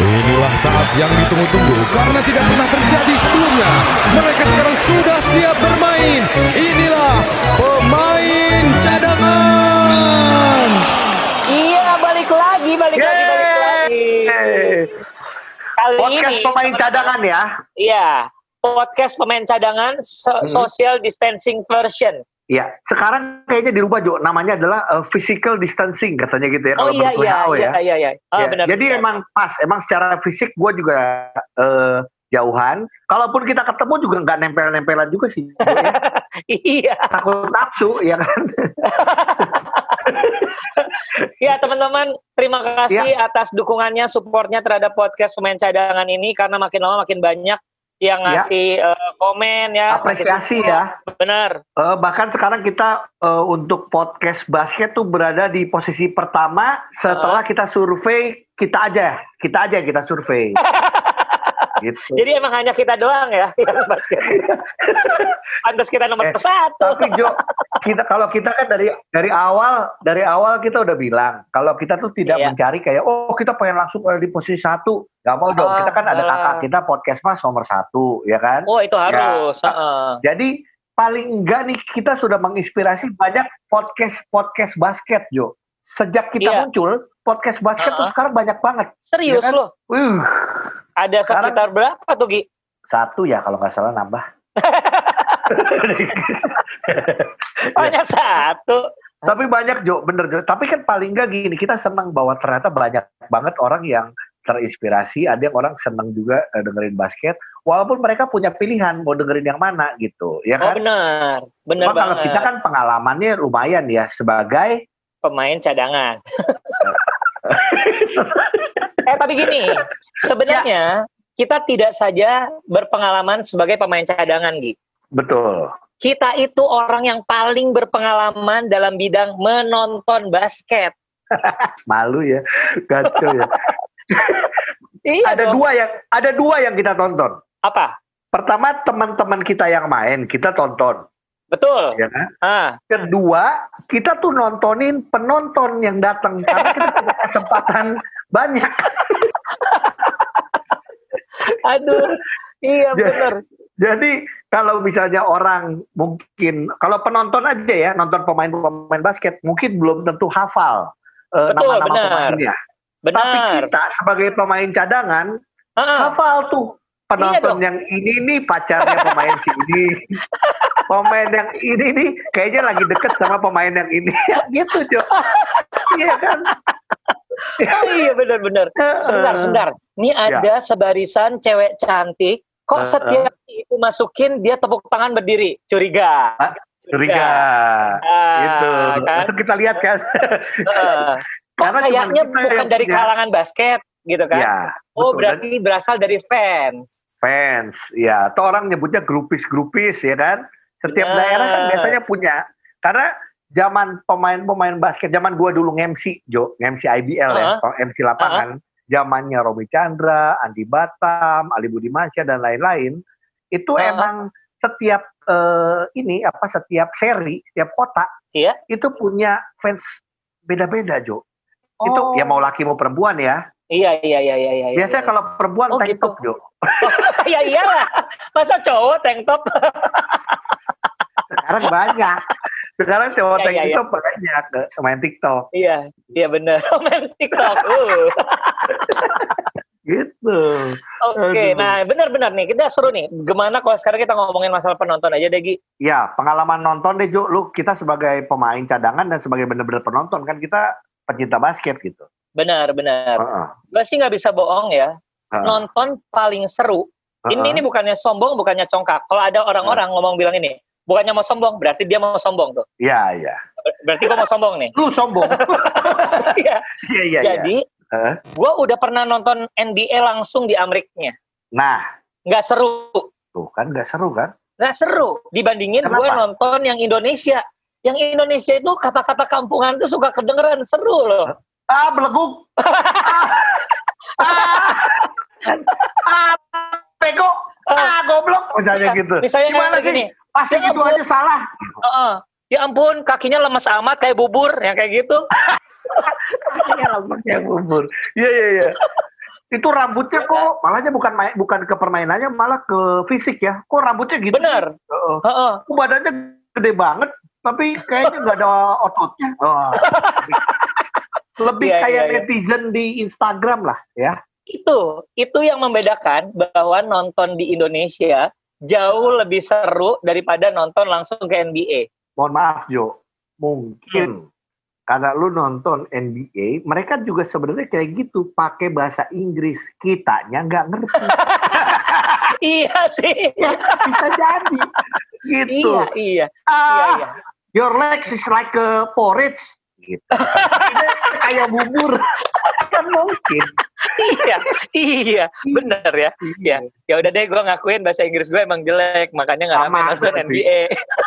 Inilah saat yang ditunggu-tunggu karena tidak pernah terjadi sebelumnya. Mereka sekarang sudah siap bermain. Inilah pemain cadangan. Iya, balik lagi, balik lagi, balik lagi. Kali Podcast ini pemain cadangan ya. Iya, podcast pemain cadangan so- Hmm. social distancing version. Iya, sekarang kayaknya dirubah Jo, namanya adalah uh, physical distancing katanya gitu ya Oh kalau iya iya WHO iya ya. iya iya. Oh, Ya, benar. Jadi benar. emang pas, emang secara fisik gue juga eh, jauhan. Kalaupun kita ketemu juga nggak nempel-nempelan juga sih. Ya. iya. Takut nafsu ya kan. Ya teman-teman, terima kasih Iya. atas dukungannya, supportnya terhadap podcast pemain cadangan ini karena makin lama makin banyak yang Iya. ngasih eh, komen ya. Apresiasi ya. Benar. Eh, bahkan sekarang kita eh, untuk podcast basket tuh berada di posisi pertama setelah kita survei kita aja, kita aja kita survei. gitu. Jadi emang hanya kita doang ya yang basket. Pantas kita nomor Eh, satu. Tapi Jo, kita kalau kita kan dari dari awal dari awal kita udah bilang kalau kita tuh tidak Iya. mencari kayak oh kita pengen langsung ada di posisi satu, nggak mau dong. Ah, kita kan ada ah. kakak kita podcast mas nomor satu, ya kan? Oh itu harus. Ya. heeh. Jadi paling enggak nih kita sudah menginspirasi banyak podcast podcast basket Jo. Sejak kita Iya. muncul podcast basket tuh Ah. sekarang banyak banget. Serius Iya kan? loh. Uh, Ada Sekarang- sekitar berapa tuh Gi? satu ya kalau nggak salah nambah. Hanya satu. Tapi banyak Jo, bener Jo. Tapi kan paling nggak gini, kita senang bahwa ternyata banyak banget orang yang terinspirasi. Ada yang orang senang juga eh, dengerin basket, walaupun mereka punya pilihan mau dengerin yang mana gitu, ya Oh kan? benar, benar Cuma kalau banget. kita kan pengalamannya lumayan ya sebagai Pemain cadangan. eh tapi gini, sebenarnya kita tidak saja berpengalaman sebagai pemain cadangan, Gi. Betul. Kita itu orang yang paling berpengalaman dalam bidang menonton basket. Malu ya, kacau ya. Iya ada dong. dua yang ada dua yang kita tonton. Apa? Pertama teman-teman kita yang main kita tonton, Betul. ya kan? Ah, Kedua kita tuh nontonin penonton yang datang karena kita punya kesempatan banyak. aduh. Iya benar. Jadi kalau misalnya orang mungkin kalau penonton aja ya nonton pemain-pemain basket mungkin belum tentu hafal eh, Betul, nama-nama benar. pemainnya. Tapi Benar. kita sebagai pemain cadangan Ah, hafal tuh penonton Iya yang ini nih pacarnya pemain si ini. pemain yang ini nih kayaknya lagi deket sama pemain yang ini. gitu, Jo. iya kan? Oh iya benar-benar. Sebentar, sebentar. Ini Ya. ada sebarisan cewek cantik. Kok Eh, setiap itu masukin dia tepuk tangan berdiri? Curiga. Hah? Curiga. Ah, gitu. kan? Langsung kita lihat kan. Eh, Kok Karena kayaknya bukan yang dari punya- kalangan basket gitu kan? Ya, oh betul. Dan berarti berasal dari fans. fans, ya. Atau orang nyebutnya grupis-grupis, ya kan? Setiap Ya. daerah kan biasanya punya. Karena zaman pemain-pemain basket, zaman gua dulu MC, Jo, MC IBL ya, MC lapangan, zamannya Romi Chandra, Andi Batam, Ali Budimansyah dan lain-lain, itu Uh-huh. emang setiap eh, ini apa setiap seri, setiap kota Iya. itu punya fans beda-beda, Jo. Itu Oh. ya mau laki mau perempuan ya. Iya iya iya iya iya. Biasanya iya. kalau perempuan Oh, tank gitu. top, Jo. ya iyalah. Masa cowok tank top? Sekarang banyak. Sekarang cowok Iya, tank iya, iya. TikTok banyak ke main TikTok iya, iya benar. Main TikTok. Uh. gitu. Oke, Aduh. nah benar-benar nih kita seru nih. Gimana kalau sekarang kita ngomongin masalah penonton aja deh, Gi? Ya, pengalaman nonton deh Jo, lu kita sebagai pemain cadangan dan sebagai bener-bener penonton kan kita pecinta basket gitu. Benar, benar. Heeh. Gue sih nggak bisa bohong ya. Heeh. Nonton paling seru. Ini Heeh. ini bukannya sombong, bukannya congkak. Kalau ada orang-orang ngomong bilang ini, bukannya mau sombong, berarti dia mau sombong tuh. Iya, iya. Berarti gue mau sombong nih. Lu sombong. Iya. Iya, iya, iya. Jadi, Heeh. gue udah pernah nonton NBA langsung di Ameriknya. Nah, Nggak seru. tuh kan nggak seru kan? Nggak seru. Dibandingin gue nonton yang Indonesia. Yang Indonesia itu kata-kata kampungan tuh suka kedengeran. Seru loh. Ah, beleguk. ah, ah, pego. Ah, goblok. Misalnya gitu. Misalnya Gimana sih? Pasti gitu aja salah. Heeh. Ya ampun, kakinya lemes amat kayak bubur, yang kayak gitu. Kakinya lemak kayak bubur. Iya, iya, iya. Itu rambutnya kok malahnya bukan main, bukan ke permainannya malah ke fisik ya. Kok rambutnya gitu? Bener. Heeh. Heeh. Kok badannya gede banget tapi kayaknya nggak ada ototnya. Oh. Lebih Iya, kayak iya. netizen di Instagram lah ya. Itu, itu yang membedakan bahwa nonton di Indonesia jauh lebih seru daripada nonton langsung ke NBA. Mohon maaf Jo, mungkin karena lu nonton NBA, mereka juga sebenarnya kayak gitu, pakai bahasa Inggris. Kitanya nggak ngerti. iya sih. ya, bisa jadi. Gitu. Iya, iya. Ah, Iya, iya. Your legs is like a porridge. Gitu. Kayak bubur. kan mungkin. iya, iya, bener ya. Ya, ya udah deh, gue ngakuin bahasa Inggris gue emang jelek, makanya nggak rame nonton. NBA.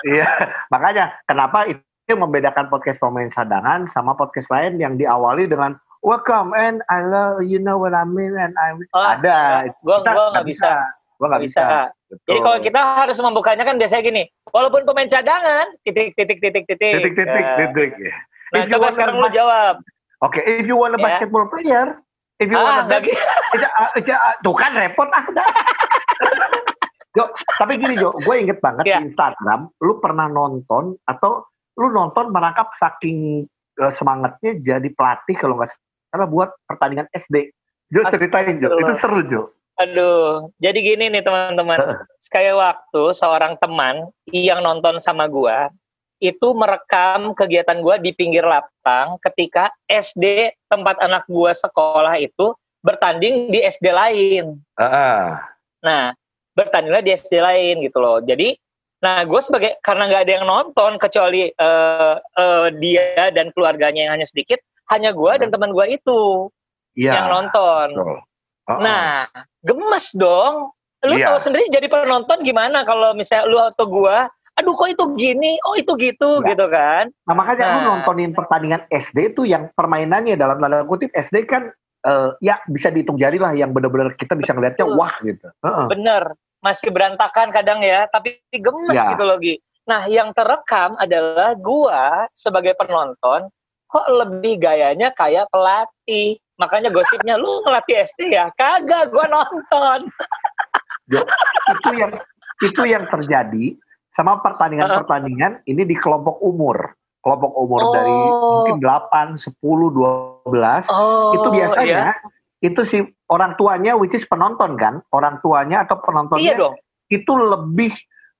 Iya. Makanya kenapa itu membedakan podcast pemain cadangan sama podcast lain yang diawali dengan welcome and I love you know what I mean and I Oh, ada. Gue Kita gue nggak bisa, Gua nggak bisa. bisa. Betul. Jadi kalau kita harus membukanya kan biasanya gini, walaupun pemain cadangan, titik titik titik titik. titik-titik Nah, titik ya. Nah, If you coba want sekarang lu jawab. Oke, if you want a Ya. basketball player, if you want Ah, a nggak gitu. Iya, tuh kan repot ah. Jo, tapi gini Jo, gue inget banget Iya. di Instagram, lu pernah nonton atau lu nonton merangkap saking eh, semangatnya jadi pelatih kalau nggak salah buat pertandingan SD. Jo ceritain Jo, itu seru Jo. Aduh, jadi gini nih teman-teman. Sekali waktu seorang teman yang nonton sama gua itu merekam kegiatan gua di pinggir lapang ketika SD tempat anak gua sekolah itu bertanding di SD lain. Heeh. Nah, bertandinglah di SD lain gitu loh. Jadi, nah gue sebagai karena nggak ada yang nonton kecuali eh, eh, dia dan keluarganya yang hanya sedikit, hanya gue dan teman gue itu Iya. yang nonton. betul. Heeh. Nah, gemes dong. Lu Iya. tahu sendiri jadi penonton gimana kalau misalnya lu atau gua, aduh kok itu gini, oh itu gitu Iya. gitu kan. Nah makanya lu Nah. nontonin pertandingan SD itu yang permainannya dalam tanda kutip SD kan eh, ya bisa dihitung jari lah yang benar-benar kita bisa ngelihatnya Betul. wah gitu. Heeh. Bener, masih berantakan kadang ya, tapi gemes Iya. gitu loh Gi. Nah, yang terekam adalah gua sebagai penonton kok lebih gayanya kayak pelatih. Makanya gosipnya lu ngelatih SD ya? Kagak, gua nonton. itu yang itu yang terjadi sama pertandingan-pertandingan ini di kelompok umur. Kelompok umur Oh. dari mungkin 8, 10, 12 Oh, itu iya. biasanya itu si orang tuanya which is penonton kan, orang tuanya atau penontonnya Iya dong. itu lebih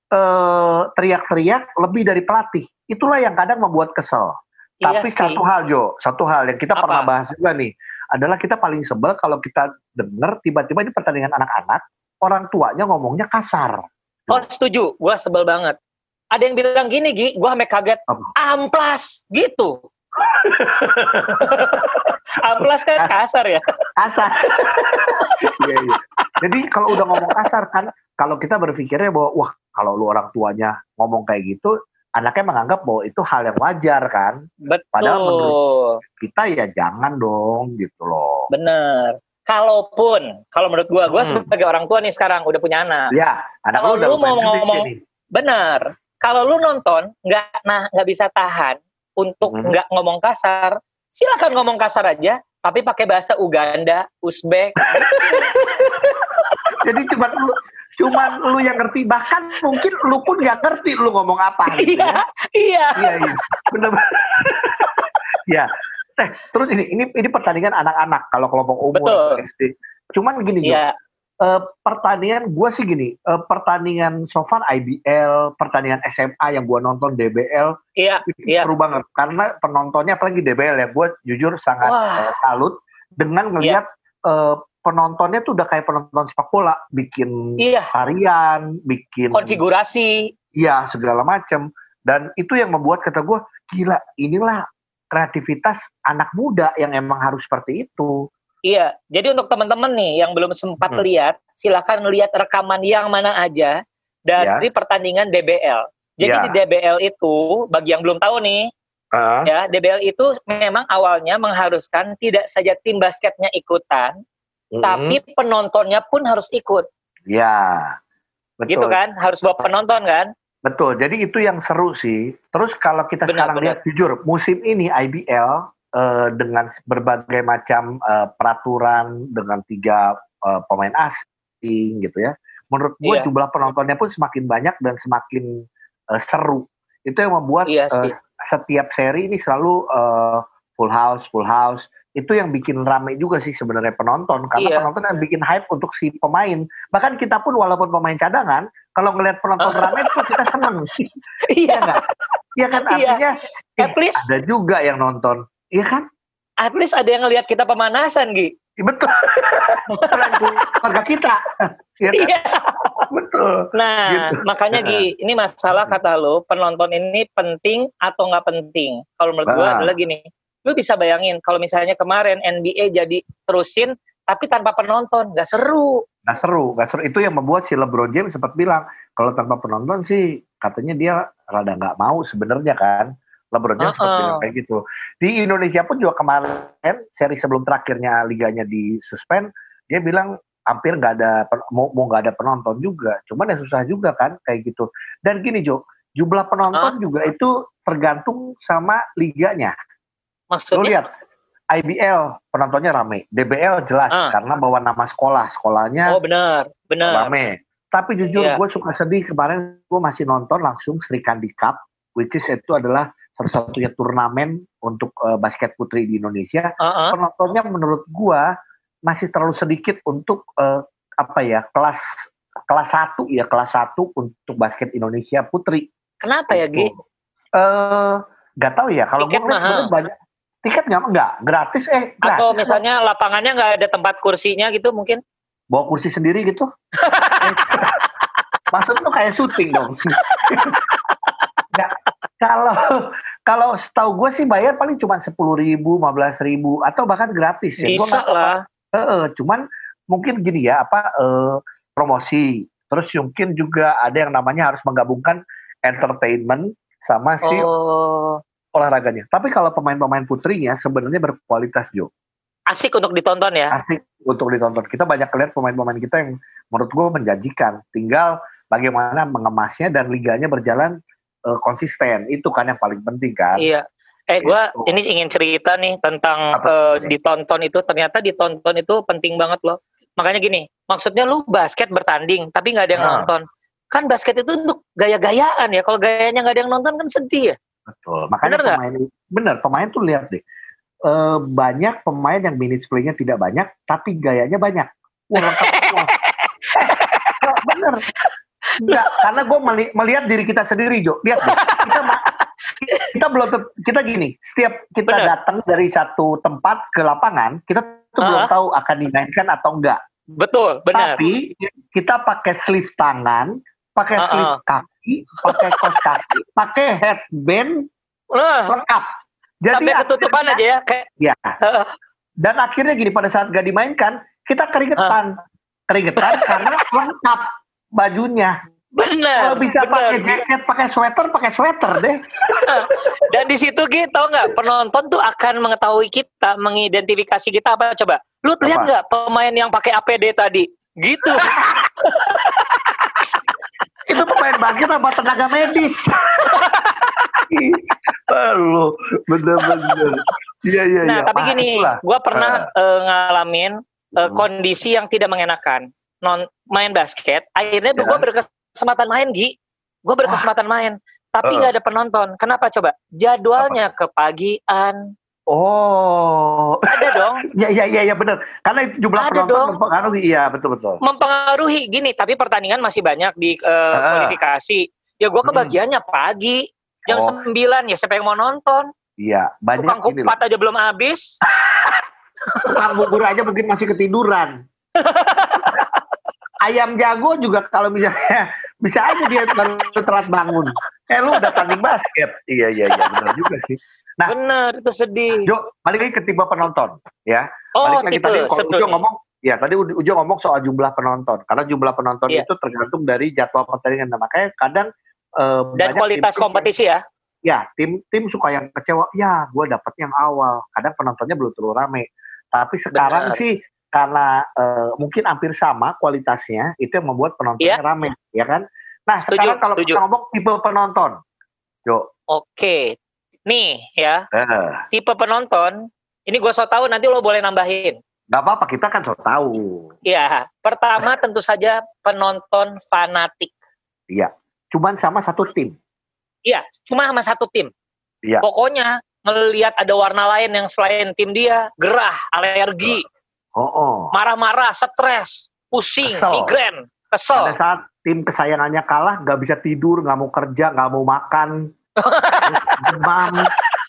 eh, teriak-teriak lebih dari pelatih. Itulah yang kadang membuat kesel. Iya Tapi sih. satu hal Jo, satu hal yang kita Apa? pernah bahas juga nih, adalah kita paling sebel kalau kita dengar tiba-tiba di pertandingan anak-anak orang tuanya ngomongnya kasar. Oh setuju, gua sebel banget. Ada yang bilang gini, Gi, gua sampai kaget. Apa? Amplas, gitu. Amplas kan kasar ya. Kasar. Iya, iya. Jadi kalau udah ngomong kasar kan, kalau kita berpikirnya bahwa wah kalau lu orang tuanya ngomong kayak gitu, anaknya menganggap bahwa itu hal yang wajar kan. Padahal Betul. Kita ya jangan dong gitu loh. Bener. Kalaupun, kalau menurut gua, gua Hmm. sebagai orang tua nih sekarang udah punya anak. Ya, anak Kalau lu mau ngomong- nih. Bener. Kalau lu nonton, nggak nah nggak bisa tahan untuk Hmm. nggak ngomong kasar, silakan ngomong kasar aja, tapi pakai bahasa Uganda, Uzbek. Jadi cuma lu cuman lu yang ngerti bahkan mungkin lu pun nggak ngerti lu ngomong apa gitu Iya, ya. iya. Iya iya. Benar. ya. Eh, terus ini ini ini pertandingan anak-anak kalau kelompok umur Betul. SD. Cuman gini Jo, Iya, eh, pertandingan gua sih gini, eh, pertandingan so far IBL, pertandingan SMA yang gua nonton DBL iya, itu iya. seru banget karena penontonnya apalagi DBL ya, gua jujur sangat Wah. eh, salut dengan ngelihat eh, penontonnya tuh udah kayak penonton sepak bola, bikin Iya, tarian, bikin konfigurasi. iya segala macam dan itu yang membuat kata gue gila inilah kreativitas anak muda yang emang harus seperti itu Iya, jadi untuk teman-teman nih yang belum sempat Hmm. lihat, silakan lihat rekaman yang mana aja dari pertandingan DBL. Jadi Ya. di DBL itu, bagi yang belum tahu nih, ya DBL itu memang awalnya mengharuskan tidak saja tim basketnya ikutan, tapi penontonnya pun harus ikut, ya betul gitu kan? Harus bawa penonton kan? Betul jadi itu yang seru sih terus kalau kita Benar, sekarang benar. lihat jujur musim ini IBL uh, dengan berbagai macam uh, peraturan dengan tiga uh, pemain asing gitu ya. Menurut gue yeah. jumlah penontonnya pun semakin banyak dan semakin uh, seru. Itu yang membuat yeah, uh, setiap seri ini selalu uh, full house, full house. Itu yang bikin rame juga sih sebenarnya penonton karena yeah. penonton yang bikin hype untuk si pemain. Bahkan kita pun walaupun pemain cadangan, kalau ngelihat penonton rame itu kita seneng. iya enggak? Iya kan iya. artinya yeah. At least, ada juga yang nonton. Iya kan? At least ada yang ngelihat kita pemanasan, Gi. Iya, betul. keluarga kita. Iya. Kan? Iya. Betul. Nah, gitu. makanya Gi, ini masalah kata lo, penonton ini penting atau nggak penting? Kalau menurut gue adalah gini, lu bisa bayangin kalau misalnya kemarin NBA jadi terusin tapi tanpa penonton nggak seru nggak seru nggak seru. Itu yang membuat si LeBron James sempat bilang kalau tanpa penonton sih katanya dia rada nggak mau sebenarnya kan. LeBron James uh sempat bilang kayak gitu. Di Indonesia pun juga kemarin seri sebelum terakhirnya liganya di suspend dia bilang hampir nggak ada mau mau nggak ada penonton juga. Cuman ya susah juga kan kayak gitu. Dan gini Jo jumlah penonton uh. juga itu tergantung sama liganya. Maksudnya? Lu lihat IBL penontonnya rame, DBL jelas uh. karena bawa nama sekolah, sekolahnya Oh benar, benar. Rame. Tapi jujur yeah. gue suka sedih kemarin gue masih nonton langsung Sri Kandi Cup, which is itu adalah satu-satunya turnamen untuk uh, basket putri di Indonesia. Uh -uh. Penontonnya menurut gue masih terlalu sedikit untuk uh, apa ya kelas kelas satu ya kelas satu untuk basket Indonesia putri. Kenapa ya Gi? Uh, gak tahu ya kalau gue sebenarnya banyak Tiket nggak nggak gratis eh gratis. Atau misalnya lapangannya nggak ada tempat kursinya gitu mungkin? Bawa kursi sendiri gitu? Maksud tuh kayak syuting dong. nggak, kalau kalau setahu gue sih bayar paling cuma sepuluh ribu, lima belas ribu, atau bahkan gratis ya. Bisa lah. E -e, cuman mungkin gini ya apa e, promosi. Terus mungkin juga ada yang namanya harus menggabungkan entertainment sama si oh olahraganya. Tapi kalau pemain-pemain putrinya sebenarnya berkualitas Jo. Asik untuk ditonton ya. Asik untuk ditonton. Kita banyak lihat pemain-pemain kita yang menurut gue menjanjikan. Tinggal bagaimana mengemasnya dan liganya berjalan uh, konsisten. Itu kan yang paling penting kan. Iya. Eh gue gitu. ini ingin cerita nih tentang uh, ditonton itu ternyata ditonton itu penting banget loh. Makanya gini, maksudnya lu basket bertanding tapi nggak ada yang nah. nonton. Kan basket itu untuk gaya-gayaan ya. Kalau gayanya nggak ada yang nonton kan sedih ya. Betul. Makanya bener pemain gak? bener pemain tuh lihat deh. E, banyak pemain yang minutes play-nya tidak banyak tapi gayanya banyak. Wah, lengkap bener. Enggak, karena gue melihat diri kita sendiri, Jo. Lihat deh. Kita kita belum kita gini, setiap kita bener. datang dari satu tempat ke lapangan, kita tuh uh belum tahu akan dimainkan atau enggak. Betul, benar. Tapi kita pakai sleeve tangan, pakai uh -uh. sleeve kaki, pakai kos kaki, pakai headband, uh. lengkap. Jadi Sampai ketutupan aja ya, kayak. Ya. Uh. Dan akhirnya gini pada saat gak dimainkan, kita keringetan, uh. keringetan karena lengkap bajunya. Benar. Kalau bisa pakai jaket, pakai sweater, pakai sweater deh. Dan di situ kita tahu nggak penonton tuh akan mengetahui kita, mengidentifikasi kita apa coba. Lu lihat nggak pemain yang pakai APD tadi? Gitu. itu pemain basket apa tenaga medis Halo, bener-bener. Iya iya Nah, ya. tapi gini, gue pernah uh, ngalamin uh, kondisi yang tidak mengenakan. Non main basket, akhirnya ya. gue berkesempatan main, Gi. Gue berkesempatan main, tapi nggak uh. ada penonton. Kenapa coba? Jadwalnya Apa? kepagian, Oh, ada dong. Iya iya iya ya, benar. Karena jumlah ada penonton dong. mempengaruhi. Iya betul betul. Mempengaruhi gini, tapi pertandingan masih banyak di uh, uh. kualifikasi. Ya gue hmm. kebagiannya hmm. pagi jam oh. 9 ya siapa yang mau nonton? Iya banyak. Tukang kupat aja belum habis. Tukang bubur aja mungkin masih ketiduran. Ayam jago juga kalau misalnya bisa aja dia baru telat bangun. Eh lu udah tanding basket. Iya iya iya benar juga sih. Nah, benar itu sedih. Jo, balik lagi ke tipe penonton, ya. Oh, balik lagi tipe, tadi Ujo ngomong, ya tadi Ujo ngomong soal jumlah penonton. Karena jumlah penonton yeah. itu tergantung dari jadwal pertandingan. Nah, makanya kadang uh, dan kualitas kompetisi ya. Ya, tim tim suka yang kecewa. Ya, gue dapet yang awal. Kadang penontonnya belum terlalu rame. Tapi sekarang Benar. sih karena uh, mungkin hampir sama kualitasnya, itu yang membuat penontonnya yeah. rame, ya kan? Nah, setuju, sekarang kalau setuju. kita ngomong tipe penonton, Jo. Oke, Nih ya, Eh, tipe penonton, ini gue so tahu nanti lo boleh nambahin. nggak apa-apa kita kan so tahu. Iya, pertama tentu saja penonton fanatik. Iya. Cuman sama satu tim. Iya, cuma sama satu tim. Iya. Pokoknya ngelihat ada warna lain yang selain tim dia, gerah, alergi, Oh, oh. marah-marah, stres, pusing, Kesel. migrain, Pada kesel. saat tim kesayangannya kalah, nggak bisa tidur, nggak mau kerja, nggak mau makan, demam,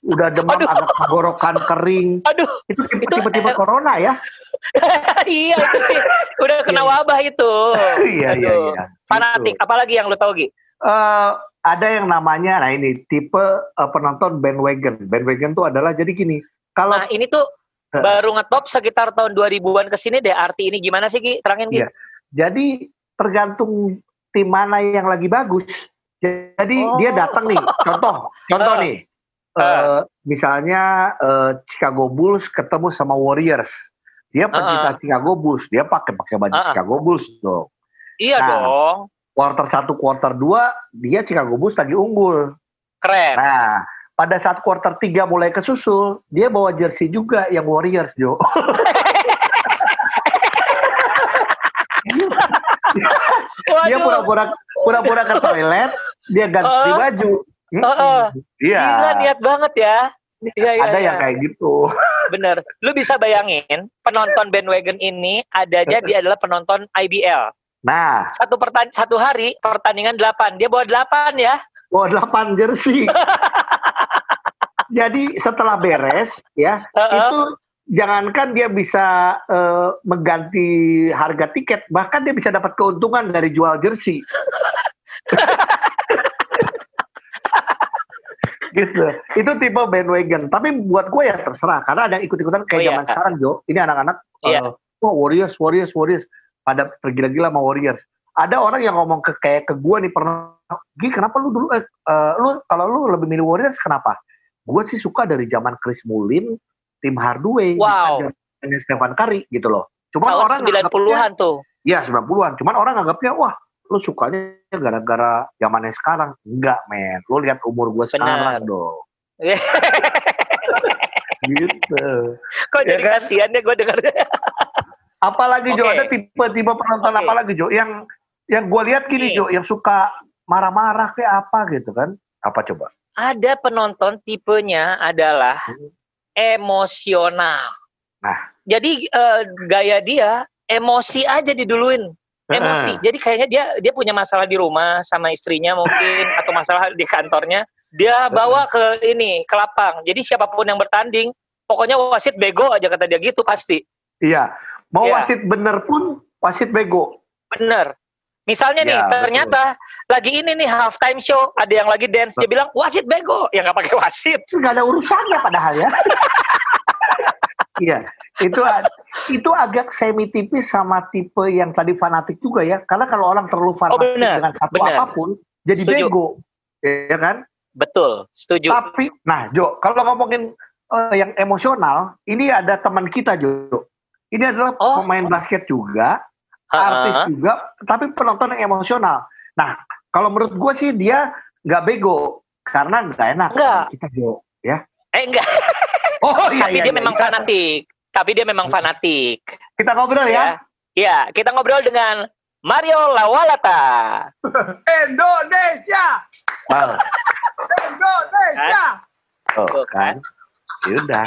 udah demam Aduh. agak tenggorokan kering. Aduh, Itu tipe-tipe eh, corona ya? iya itu sih udah kena Iya. wabah itu. Iya iya iya. Fanatik, Gitu. apalagi yang lu tahu Gi? Eh, ada yang namanya, nah ini tipe eh, penonton bandwagon. Bandwagon tuh adalah jadi gini, kalau Nah, ini tuh baru ngetop sekitar tahun 2000-an ke sini deh. Arti ini gimana sih Gi? Terangin Gi. Iya. jadi tergantung tim mana yang lagi bagus. Jadi Oh. dia datang nih, contoh, contoh Eh. nih, eh, misalnya eh, Chicago Bulls ketemu sama Warriors, dia pencinta Chicago Bulls, dia pakai pakai baju Uh-uh. Chicago Bulls dong. Iya Nah. dong. Quarter satu, quarter dua, dia Chicago Bulls lagi unggul. Keren. Nah, pada saat quarter tiga mulai kesusul, dia bawa jersey juga yang Warriors, Jo. dia pura-pura pura-pura ke toilet, dia ganti Oh. baju. Oh, Iya. Gila niat banget ya. Iya, iya, Ada iya. yang kayak gitu. Bener. Lu bisa bayangin penonton bandwagon ini adanya dia adalah penonton IBL. Nah, Satu pertan satu hari pertandingan 8. Dia bawa 8 ya. bawa delapan jersey. Jadi setelah beres, ya Heeh. itu jangankan dia bisa eh, mengganti harga tiket, bahkan dia bisa dapat keuntungan dari jual jersey. gitu. Itu tipe bandwagon. Tapi buat gue ya terserah, karena ada ikut-ikutan kayak Oh, iya, zaman Kak. sekarang, Jo. Ini anak-anak, Iya. eh, wah Warriors, Warriors, Warriors. Pada tergila-gila sama Warriors. Ada orang yang ngomong ke kayak ke gue nih pernah, Gi kenapa lu dulu, eh, eh, lu kalau lu lebih milih Warriors kenapa? Gue sih suka dari zaman Chris Mullin, Tim Hardaway, Wow. bukan Stephen Curry gitu loh. Cuman orang Tahun 90-an tuh. Iya 90-an. Cuman orang anggapnya wah lu sukanya gara-gara zamannya sekarang. Enggak men. Lu lihat umur gue sekarang Benar. dong. Iya. gitu. Kok Ya jadi kan? kasihan ya gue denger. Apalagi Jo Oke. ada tipe-tipe penonton Oke. apa lagi Jo yang yang gue lihat gini Nih. Jo yang suka marah-marah kayak apa gitu kan? Apa coba? Ada penonton tipenya adalah emosional. Nah. Jadi eh, gaya dia emosi aja diduluin. Emosi. Jadi kayaknya dia dia punya masalah di rumah sama istrinya mungkin atau masalah di kantornya. Dia bawa ke ini ke lapang. Jadi siapa pun yang bertanding, pokoknya wasit bego aja kata dia gitu pasti. Iya. Mau Iya. wasit bener pun wasit bego. Bener. Misalnya nih, Ya, betul. ternyata lagi ini nih halftime show, ada yang lagi dance, dia bilang wasit bego, ya nggak pakai wasit. nggak ada urusannya padahal ya. Iya, itu itu agak semi tipis sama tipe yang tadi fanatik juga ya. Karena kalau orang terlalu fanatik benar, dengan satu benar. apa pun, jadi Setuju. bego, ya kan? Betul, setuju. Tapi, nah Jo, kalau ngomongin eh, yang emosional, ini ada teman kita Jo. Ini adalah Oh. pemain basket juga. Artis juga, tapi penonton yang emosional. Nah, kalau menurut gue sih dia nggak bego karena nggak enak Nggak. sama kita Jo. Ya. Eh enggak, Oh iya, tapi iya, dia iya, memang iya. fanatik. Tapi dia memang fanatik. Kita ngobrol ya. Ya, kita ngobrol dengan Mario Lawalata. Indonesia, Wow. Indonesia. Oh, Tuh, kan. Yaudah.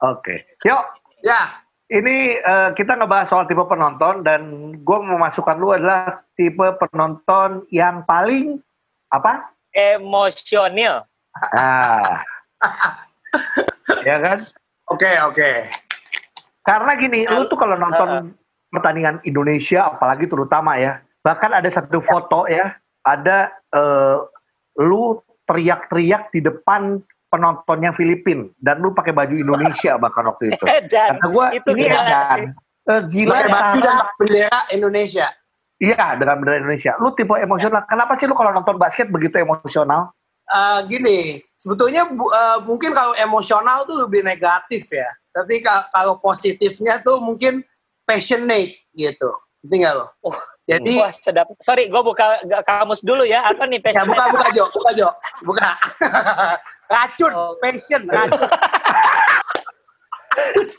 Oke. Yuk, Ya, ini eh, kita ngebahas soal tipe penonton dan gue memasukkan lu adalah tipe penonton yang paling apa? Emosional. Ah. ya kan? oke oke. Karena gini, lu tuh kalau nonton pertandingan Indonesia, apalagi terutama ya, bahkan ada satu foto ya, ada eh, lu teriak-teriak di depan penontonnya Filipin dan lu pakai baju Indonesia bahkan waktu itu. Dan Kata gue itu ini edan. sih? Eh, gila Pakai baju dan bendera Indonesia. Iya dengan bendera Indonesia. Lu tipe emosional. Kenapa sih lu kalau nonton basket begitu emosional? Eh, gini, sebetulnya bu- eh, mungkin kalau emosional tuh lebih negatif ya. Tapi ka- kalau positifnya tuh mungkin passionate gitu. Ngerti nggak lo? Oh, Jadi Wah, sedap. Sorry, gue buka kamus dulu ya. Apa nih ya passionate? buka buka Jo, buka Jo, buka. racun, Oh. passion, racun.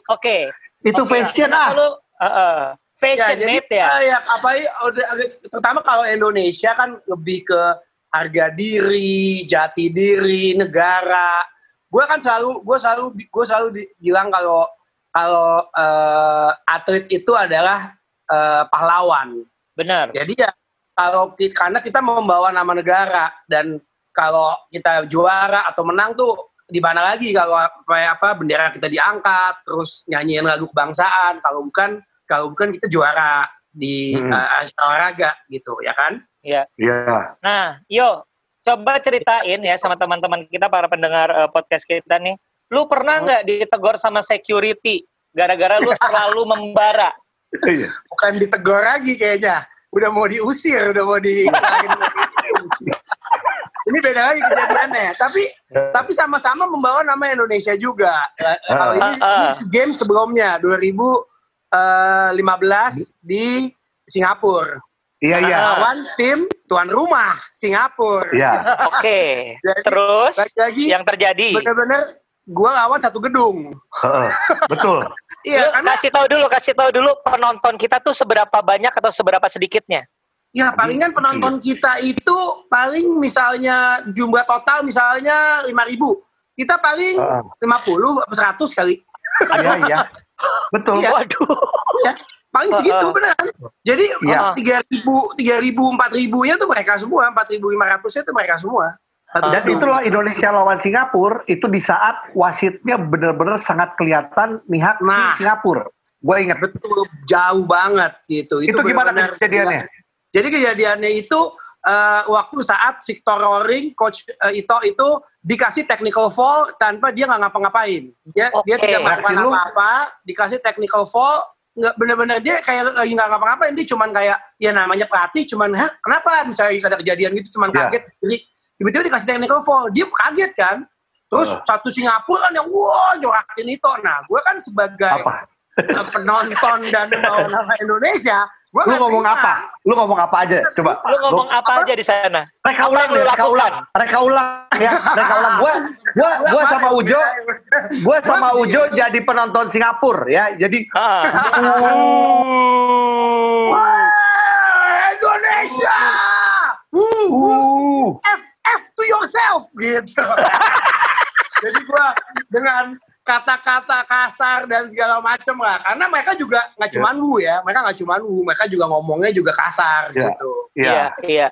Oke. Itu Oke, fashion ah. Lu, uh, uh, passionate ya. eh, ya apa ya, udah- terutama kalau Indonesia kan lebih ke harga diri, jati diri, negara. Gue kan selalu, gue selalu, gue selalu di- bilang kalau kalau eh, atlet itu adalah eh, pahlawan. Benar. Jadi ya kalau kita, karena kita membawa nama negara dan kalau kita juara atau menang tuh di mana lagi kalau kayak apa bendera kita diangkat terus nyanyiin lagu kebangsaan kalau bukan kalau bukan kita juara di Hmm. eh, olahraga gitu ya kan Iya. Iya. Nah, yo, coba ceritain ya sama teman-teman kita para pendengar eh, podcast kita nih. Lu pernah nggak ditegur sama security gara-gara lu terlalu membara? Iya. bukan ditegur lagi kayaknya udah mau diusir udah mau di ini beda lagi kejadiannya tapi tapi sama-sama membawa nama Indonesia juga Eh, kalau ini, Ah, ah. ini SEA Games sebelumnya 2015 di Singapura Iya iya. Ah. lawan tim tuan rumah Singapura Iya. Oke. Jadi, Terus lagi-lagi yang terjadi? bener-bener gua lawan satu gedung Heeh. Betul. Iya karena kasih tahu dulu, kasih tahu dulu penonton kita tuh seberapa banyak atau seberapa sedikitnya? Ya palingan penonton kita itu paling misalnya jumlah total misalnya 5000 Kita paling Heeh. 50 atau 100 kali. Iya iya. Betul. Iya. Waduh. Ya, paling segitu Heeh. beneran. Jadi Iya. 3000 3000 4000 nya tuh mereka semua, 4500 nya tuh mereka semua. Satu Dan itulah Indonesia lawan Singapura itu di saat wasitnya benar-benar sangat kelihatan mihak Nah. Singapura. Gue ingat. betul jauh banget gitu. Itu, gimana bener-bener- kejadiannya? Jadi kejadiannya itu eh, waktu saat Victor Roaring, coach eh, Ito itu dikasih technical foul tanpa dia nggak ngapa-ngapain. Dia dia Oke. tidak melakukan apa-apa, dikasih technical foul nggak bener-bener dia kayak lagi nggak ngapa-ngapain dia cuman kayak ya namanya pelatih cuman hah kenapa misalnya ada kejadian gitu cuman Ya. kaget jadi tiba-tiba dikasih technical foul dia kaget kan terus Uh. satu Singapura kan yang wah jorakin itu nah gue kan sebagai Apa? eh, penonton dan nama Indonesia gue Lu ngomong apa? Lu ngomong apa aja? Coba. Lu ngomong apa aja di sana? Reka ulang deh, reka ulang. Reka ulang ya, reka ulang. Gua gua gua sama Ujo, gua sama Ujo jadi penonton Singapura ya. Jadi Ah. Wah, Indonesia! Wuh, wuh, uh, F, F to yourself! Gitu. Jadi gua dengan kata-kata kasar dan segala macem lah. Karena mereka juga nggak cuman wu ya. Mereka nggak cuman wu. Mereka juga ngomongnya juga kasar Ya. gitu. Iya, ya. iya.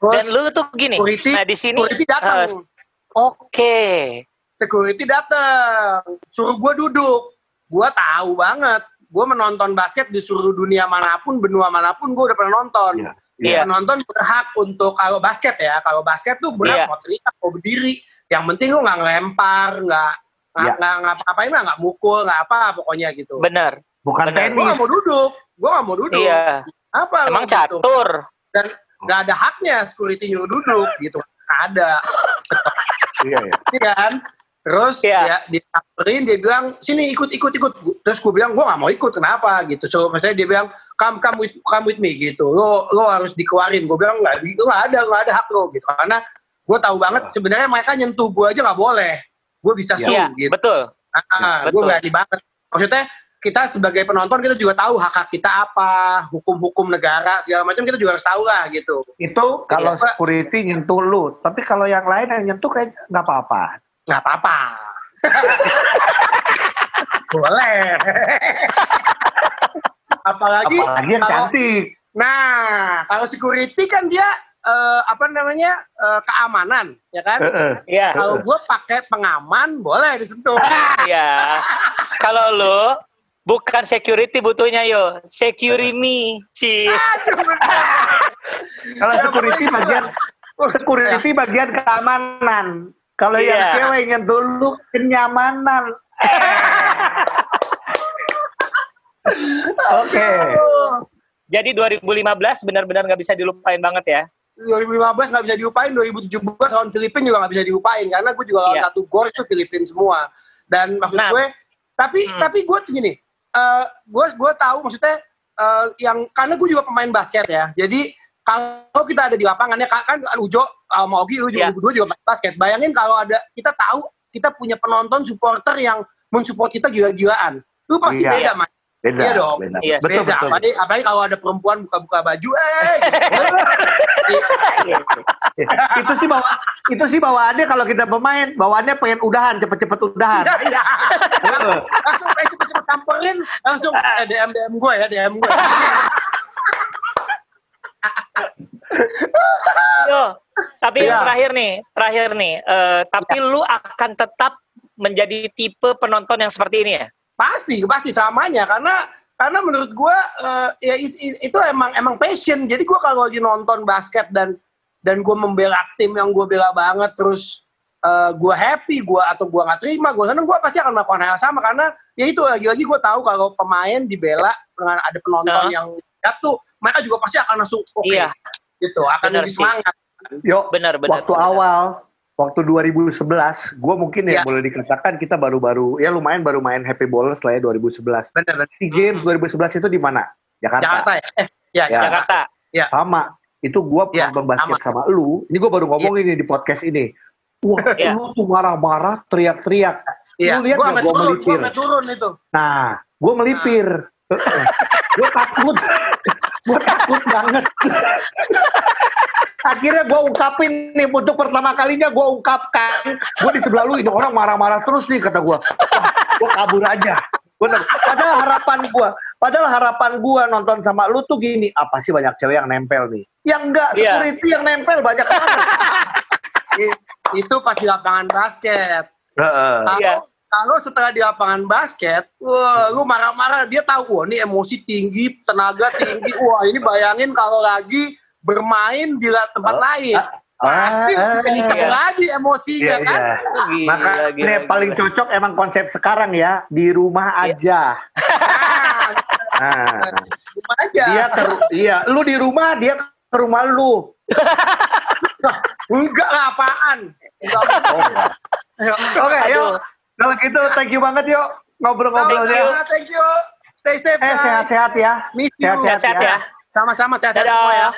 Terus Dan lu tuh gini. security, Nah, di sini security datang. eh, Oke. security datang. Suruh gua duduk. Gua tahu banget. Gua menonton basket di seluruh dunia mana pun, benua mana pun, gua udah pernah nonton. Iya. Iya. penonton berhak untuk kalau basket ya kalau basket tuh berhak Iya. mau teriak mau berdiri yang penting lu nggak ngelempar nggak nggak Iya. nggak ngapa-ngapain lah nggak mukul nggak apa pokoknya gitu Benar. bukan Benar. gue nggak mau duduk gue nggak mau duduk Iya. apa Emang gitu? catur. dan nggak ada haknya security nyuruh duduk gitu nggak ada Iya, iya. Iya kan terus Iya. ya disamperin dia bilang sini ikut ikut ikut terus gue bilang gue nggak mau ikut kenapa gitu so maksudnya dia bilang come come with come with me gitu lo lo harus dikeluarin gue bilang nggak nggak ada nggak ada hak lo gitu karena gue tahu banget sebenarnya mereka nyentuh gue aja nggak boleh gue bisa Iya, gitu betul. ah, gue betul. berani banget maksudnya kita sebagai penonton kita juga tahu hak hak kita apa hukum-hukum negara segala macam kita juga harus tahu lah gitu Itu kalau Iya. security nyentuh lu, tapi kalau yang lain yang nyentuh kayak nggak apa-apa. nggak apa-apa boleh apalagi Apalagi yang kalau- cantik. nah kalau security kan dia eh, apa namanya eh, keamanan ya kan Heeh. Iya. kalau gue pakai pengaman boleh disentuh Iya. Kalau lu bukan security butuhnya yo, security me, Ci. Kalau security bagian security bagian keamanan. Kalau yang Iya. cewek nyentuh lu kenyamanan. Oke. Jadi 2015 benar-benar nggak bisa dilupain banget ya. 2015 nggak bisa diupain, 2017 lawan Filipina juga nggak bisa diupain karena gue juga lawan Iya. satu gol itu Filipina semua. Dan maksud Nah. gue, tapi Hmm. tapi gue tuh gini, eh gue gue tahu maksudnya eh, yang karena gue juga pemain basket ya, jadi kalau kita ada di lapangannya kan, kan Ujo sama Ogi lu juga Iya. berdua juga main basket. Bayangin kalau ada kita tahu kita punya penonton supporter yang mensupport kita gila-gilaan. Lu pasti Iya. beda, Mas. Beda, Iya dong. beda. Iya, betul, beda. betul. Apalagi, apalagi kalau ada perempuan buka-buka baju, eh. itu sih bawa itu sih bawaannya kalau kita pemain bawaannya pengen udahan cepet-cepet udahan Iya, iya. langsung eh, cepet-cepet samperin, langsung eh, DM DM gue ya, DM gue. Yo, tapi Iya. terakhir nih, terakhir nih. eh, tapi lu akan tetap menjadi tipe penonton yang seperti ini ya? Pasti, pasti samanya karena karena menurut gua eh, ya it- it- itu emang emang passion. Jadi gua kalau lagi nonton basket dan dan gua membela tim yang gua bela banget terus eh, gua happy, gua atau gua nggak terima, gua seneng, gua pasti akan melakukan hal yang sama karena ya itu lagi-lagi gua tahu kalau pemain dibela dengan ada penonton Nah. yang jatuh, mereka juga pasti akan langsung oke. Iya. Gitu, akan Bener lebih sih. semangat. yuk Benar, benar. waktu benar. awal waktu 2011 gue mungkin ya Ya. boleh dikatakan kita baru-baru ya lumayan baru main happy ballers lah ya 2011 Bener, bener. si games 2011 itu di mana Jakarta, Jakarta ya? Eh, ya, Ya. Jakarta. sama itu gue Ya, nonton basket sama lu ini gue baru ngomongin nih di podcast ini wah Ya. lu tuh marah-marah teriak-teriak Iya, Lu lihat gua nggak sampai gua turun, gua melipir? sampai turun itu. Nah, gue melipir. gue takut. Gue takut banget. Akhirnya gue ungkapin nih untuk pertama kalinya gue ungkapkan. Gue di sebelah lu ini orang marah-marah terus nih kata gue. gue kabur aja. Bener. Padahal harapan gue, padahal harapan gue nonton sama lu tuh gini, apa sih banyak cewek yang nempel nih? Yang enggak, Iya. security yang nempel banyak banget. Itu pas di lapangan basket. Heeh. Kalau Iya. Kalau setelah di lapangan basket, wah, lu marah-marah, dia tahu wah ini emosi tinggi, tenaga tinggi. Wah, ini bayangin kalau lagi bermain di tempat Oh, lain. ah, Pasti ah, kenceng iya. lagi emosinya Iya, kan. iya. Gila, Maka gila, ini gila. paling cocok emang konsep sekarang ya di rumah Iya. aja. Nah, Nah, cuma aja. dia ke iya, lu di rumah, dia ke rumah lu. Enggak lah, apaan. Enggak. Oke, Aduh. yuk. Kalau gitu, thank you banget yuk Thank ngobrol-ngobrolnya. you, thank you. Stay safe, Eh, sehat-sehat ya. Miss you. Sehat-sehat Sehat-sehat ya. Sama-sama sehat-sehat semua ya.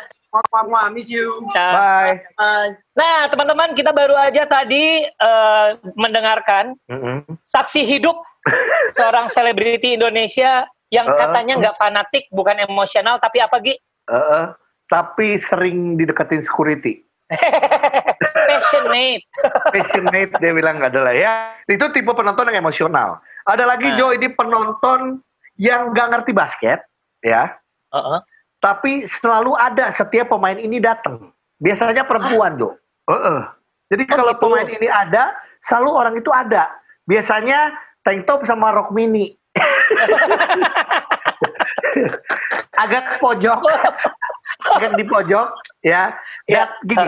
Miss you. Bye. Bye. Nah, teman-teman, kita baru aja tadi eh, mendengarkan Mm-mm. saksi hidup seorang selebriti Indonesia yang Uh. katanya nggak fanatik, bukan emosional, tapi apa Gi? Eh, tapi sering dideketin security. Passionate. Passionate dia bilang nggak ada lah ya. Itu tipe penonton yang emosional. Ada lagi Nah. Jo, ini penonton yang nggak ngerti basket, ya. Heeh. tapi selalu ada setiap pemain ini datang. Biasanya perempuan, Jo. Heeh. Jadi Oh, kalau gitu. pemain ini ada, selalu orang itu ada. Biasanya tank top sama rok mini. Agak pojok, agak di pojok, ya. Ya, Dat- gini,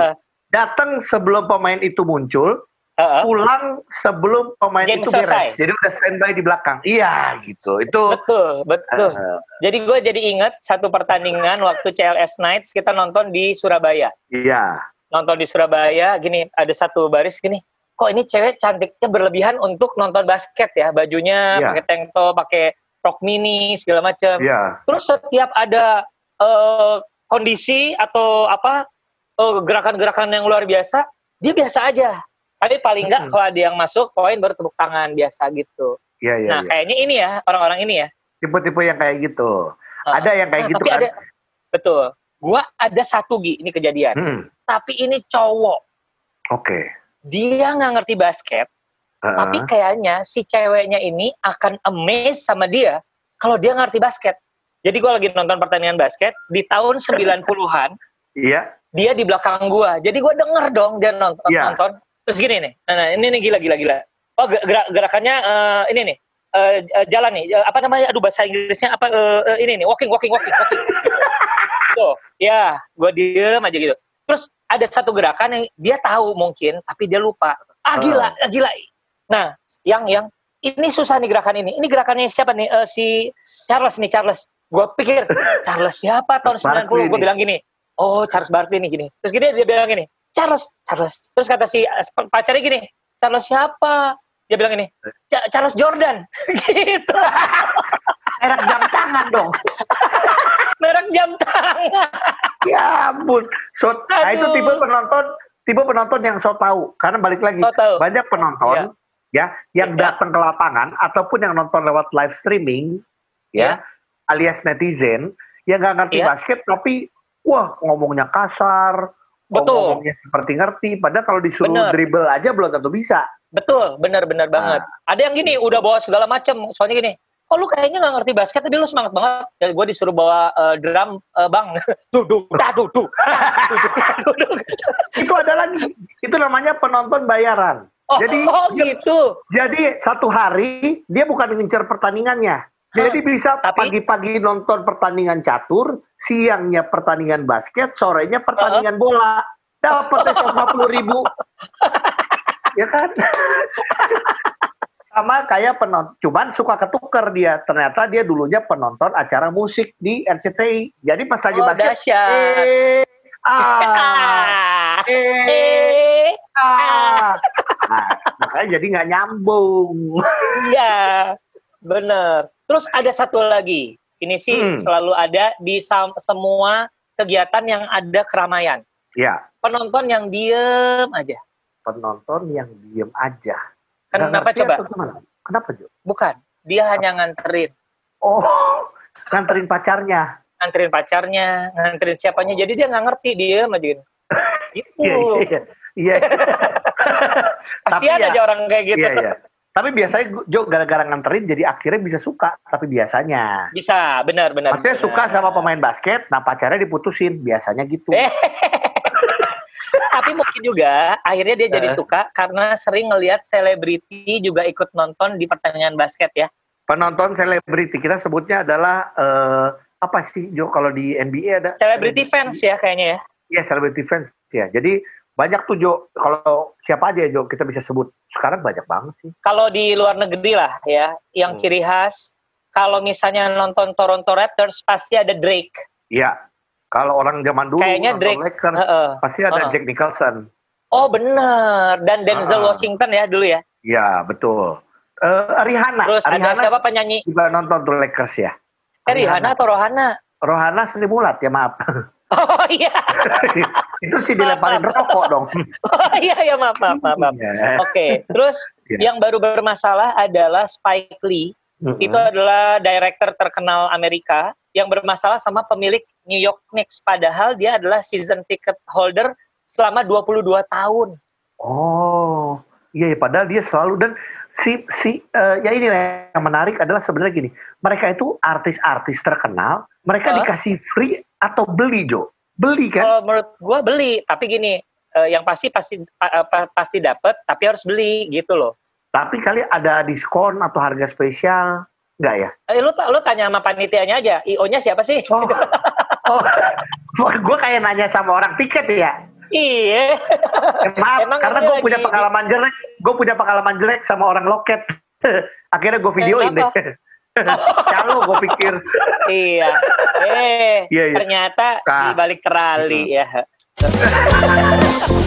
datang sebelum pemain itu muncul, pulang sebelum pemain Game itu selesai. beres. Jadi udah standby di belakang. Iya, gitu. Itu Betul, betul. eh, Jadi gue jadi inget satu pertandingan waktu CLS Knights kita nonton di Surabaya. iya. Nonton di Surabaya, gini ada satu baris gini. Kok ini cewek cantiknya berlebihan untuk nonton basket ya? Bajunya Iya. pakai tank top, pakai rok mini segala macam. Iya. Terus setiap ada eh, kondisi atau apa eh, gerakan-gerakan yang luar biasa, dia biasa aja. Tapi paling nggak Mm-mm. kalau ada yang masuk poin baru tepuk tangan biasa gitu. Iya, iya, nah iya. kayaknya ini ya orang-orang ini ya. Tipe-tipe yang kayak gitu. Uh, Ada yang kayak nah, gitu tapi kan. ada betul. Gua ada satu gi ini kejadian. Hmm, Tapi ini cowok. Oke. Dia nggak ngerti basket, Heeh. tapi kayaknya si ceweknya ini akan amazed sama dia kalau dia ngerti basket. Jadi gua lagi nonton pertandingan basket di tahun 90-an, Iya. dia di belakang gua. Jadi gua denger dong dia nonton Iya. nonton. Terus gini nih. Nah, nah, ini nih gila gila gila. Oh, ge- gerak gerakannya eh, ini nih. Eh, eh, jalan nih. Eh, apa namanya? Aduh bahasa Inggrisnya apa eh, eh, ini nih, walking walking walking walking. Tuh, ya, gua diem aja gitu. Terus ada satu gerakan yang dia tahu mungkin tapi dia lupa. Ah gila, ah, gila. Nah, yang yang ini susah nih gerakan ini. Ini gerakannya siapa nih? Eh, si Charles nih, Charles. Gue pikir Charles siapa tahun 90? Barkley Gue bilang gini, oh Charles Barkley nih gini. Terus gini dia bilang gini, Charles, Charles. Terus kata si eh, pacarnya gini, Charles siapa? Dia bilang gini, "Ca- Charles Jordan. gitu. Merek jam tangan dong. Merek jam tangan. Ya ampun. So, nah itu tipe penonton, tipe penonton yang so tahu. Karena balik lagi, So tahu. banyak penonton ya yang Ya. datang ke lapangan ataupun yang nonton lewat live streaming, ya, alias netizen yang nggak ngerti Ya. basket tapi wah ngomongnya kasar, Betul. ngomongnya seperti ngerti. Padahal kalau disuruh Bener. dribble aja belum tentu bisa. Betul, benar-benar banget. Ada yang gini, udah bawa segala macam. Soalnya gini, oh lu kayaknya nggak ngerti basket, tapi lu semangat banget. Ya, gue disuruh bawa eh, drum, eh, bang. Duduk, duduk, dah, duduk, duduk. Itu ada lagi. Itu namanya penonton bayaran. Oh, Jadi oh gitu. Jadi satu hari dia bukan ngincer pertandingannya. Jadi bisa Tapi- pagi-pagi nonton pertandingan catur, siangnya pertandingan basket, sorenya pertandingan bola. Dapat 150 ribu. ya kan? Sama kayak penonton, cuman suka ketuker dia. Ternyata dia dulunya penonton acara musik di RCTI. Jadi pas lagi Oh, basket, dahsyat. eh, ah, Ah, eh, eh, ah. Nah, makanya jadi nggak nyambung. iya, bener. Terus ada satu lagi. Ini sih Hmm. selalu ada di semua kegiatan yang ada keramaian. Ya, Penonton yang diem aja. penonton yang diem aja. Kenapa coba? Kenapa, Jo? Bukan. Dia hanya nganterin. Oh, nganterin pacarnya. nganterin pacarnya, nganterin siapanya. Jadi dia nggak ngerti, diem aja gitu. Gitu. Iya, iya, iya. Tapi Kasihan ya, aja orang kayak gitu. Iya, iya. Tapi biasanya Jo gara-gara nganterin jadi akhirnya bisa suka. Tapi biasanya. Bisa, benar, benar. Maksudnya benar. suka sama pemain basket, nah pacarnya diputusin. Biasanya gitu. Eh. Tapi mungkin juga akhirnya dia jadi Eh. suka karena sering ngelihat selebriti juga ikut nonton di pertandingan basket ya. Penonton selebriti kita sebutnya adalah eh, apa sih Jo kalau di NBA ada? Celebrity fans ya kayaknya ya. Iya, celebrity fans ya. Jadi banyak tuh Jo, kalau siapa aja Jo kita bisa sebut. Sekarang banyak banget sih. Kalau di luar negeri lah ya, yang Hmm. ciri khas kalau misalnya nonton Toronto Raptors pasti ada Drake. Iya. Kalau orang zaman dulu Kayaknya nonton Drake. Lakers, Heeh. pasti ada Heeh. Jack Nicholson. Oh bener, dan Denzel Ah. Washington ya dulu ya. Iya, betul. Eh Rihanna. Terus ada Rihanna siapa penyanyi? juga nonton tuh Lakers ya. Eh, Rihanna atau Rohana? Rohana seni bulat ya maaf. Oh iya, Itu sih dilemparin rokok dong. oh iya ya maaf maaf maaf. maaf. Iya. Oke, terus Iya. yang baru bermasalah adalah Spike Lee. Mm-mm. Itu adalah director terkenal Amerika yang bermasalah sama pemilik New York Knicks. Padahal dia adalah season ticket holder selama 22 tahun. Oh, iya ya, padahal dia selalu dan si si eh, ya ini yang menarik adalah sebenarnya gini, mereka itu artis-artis terkenal, mereka Hah? dikasih free atau beli Jo, beli kan? Kalau menurut gua beli, tapi gini, eh, yang pasti pasti pa- pa- pasti dapat, tapi harus beli gitu loh. Tapi kali ada diskon atau harga spesial, enggak ya? Eh, lu lu tanya sama panitianya aja, IO-nya siapa sih? Oh, oh, gue kayak nanya sama orang tiket ya. Iya. Eh, maaf, Emang karena gue punya pengalaman jelek, gue punya pengalaman jelek sama orang loket. Akhirnya gue videoin deh. Calo gue pikir. iya. Eh, Iya, iya. ternyata Nah. di balik terali ya.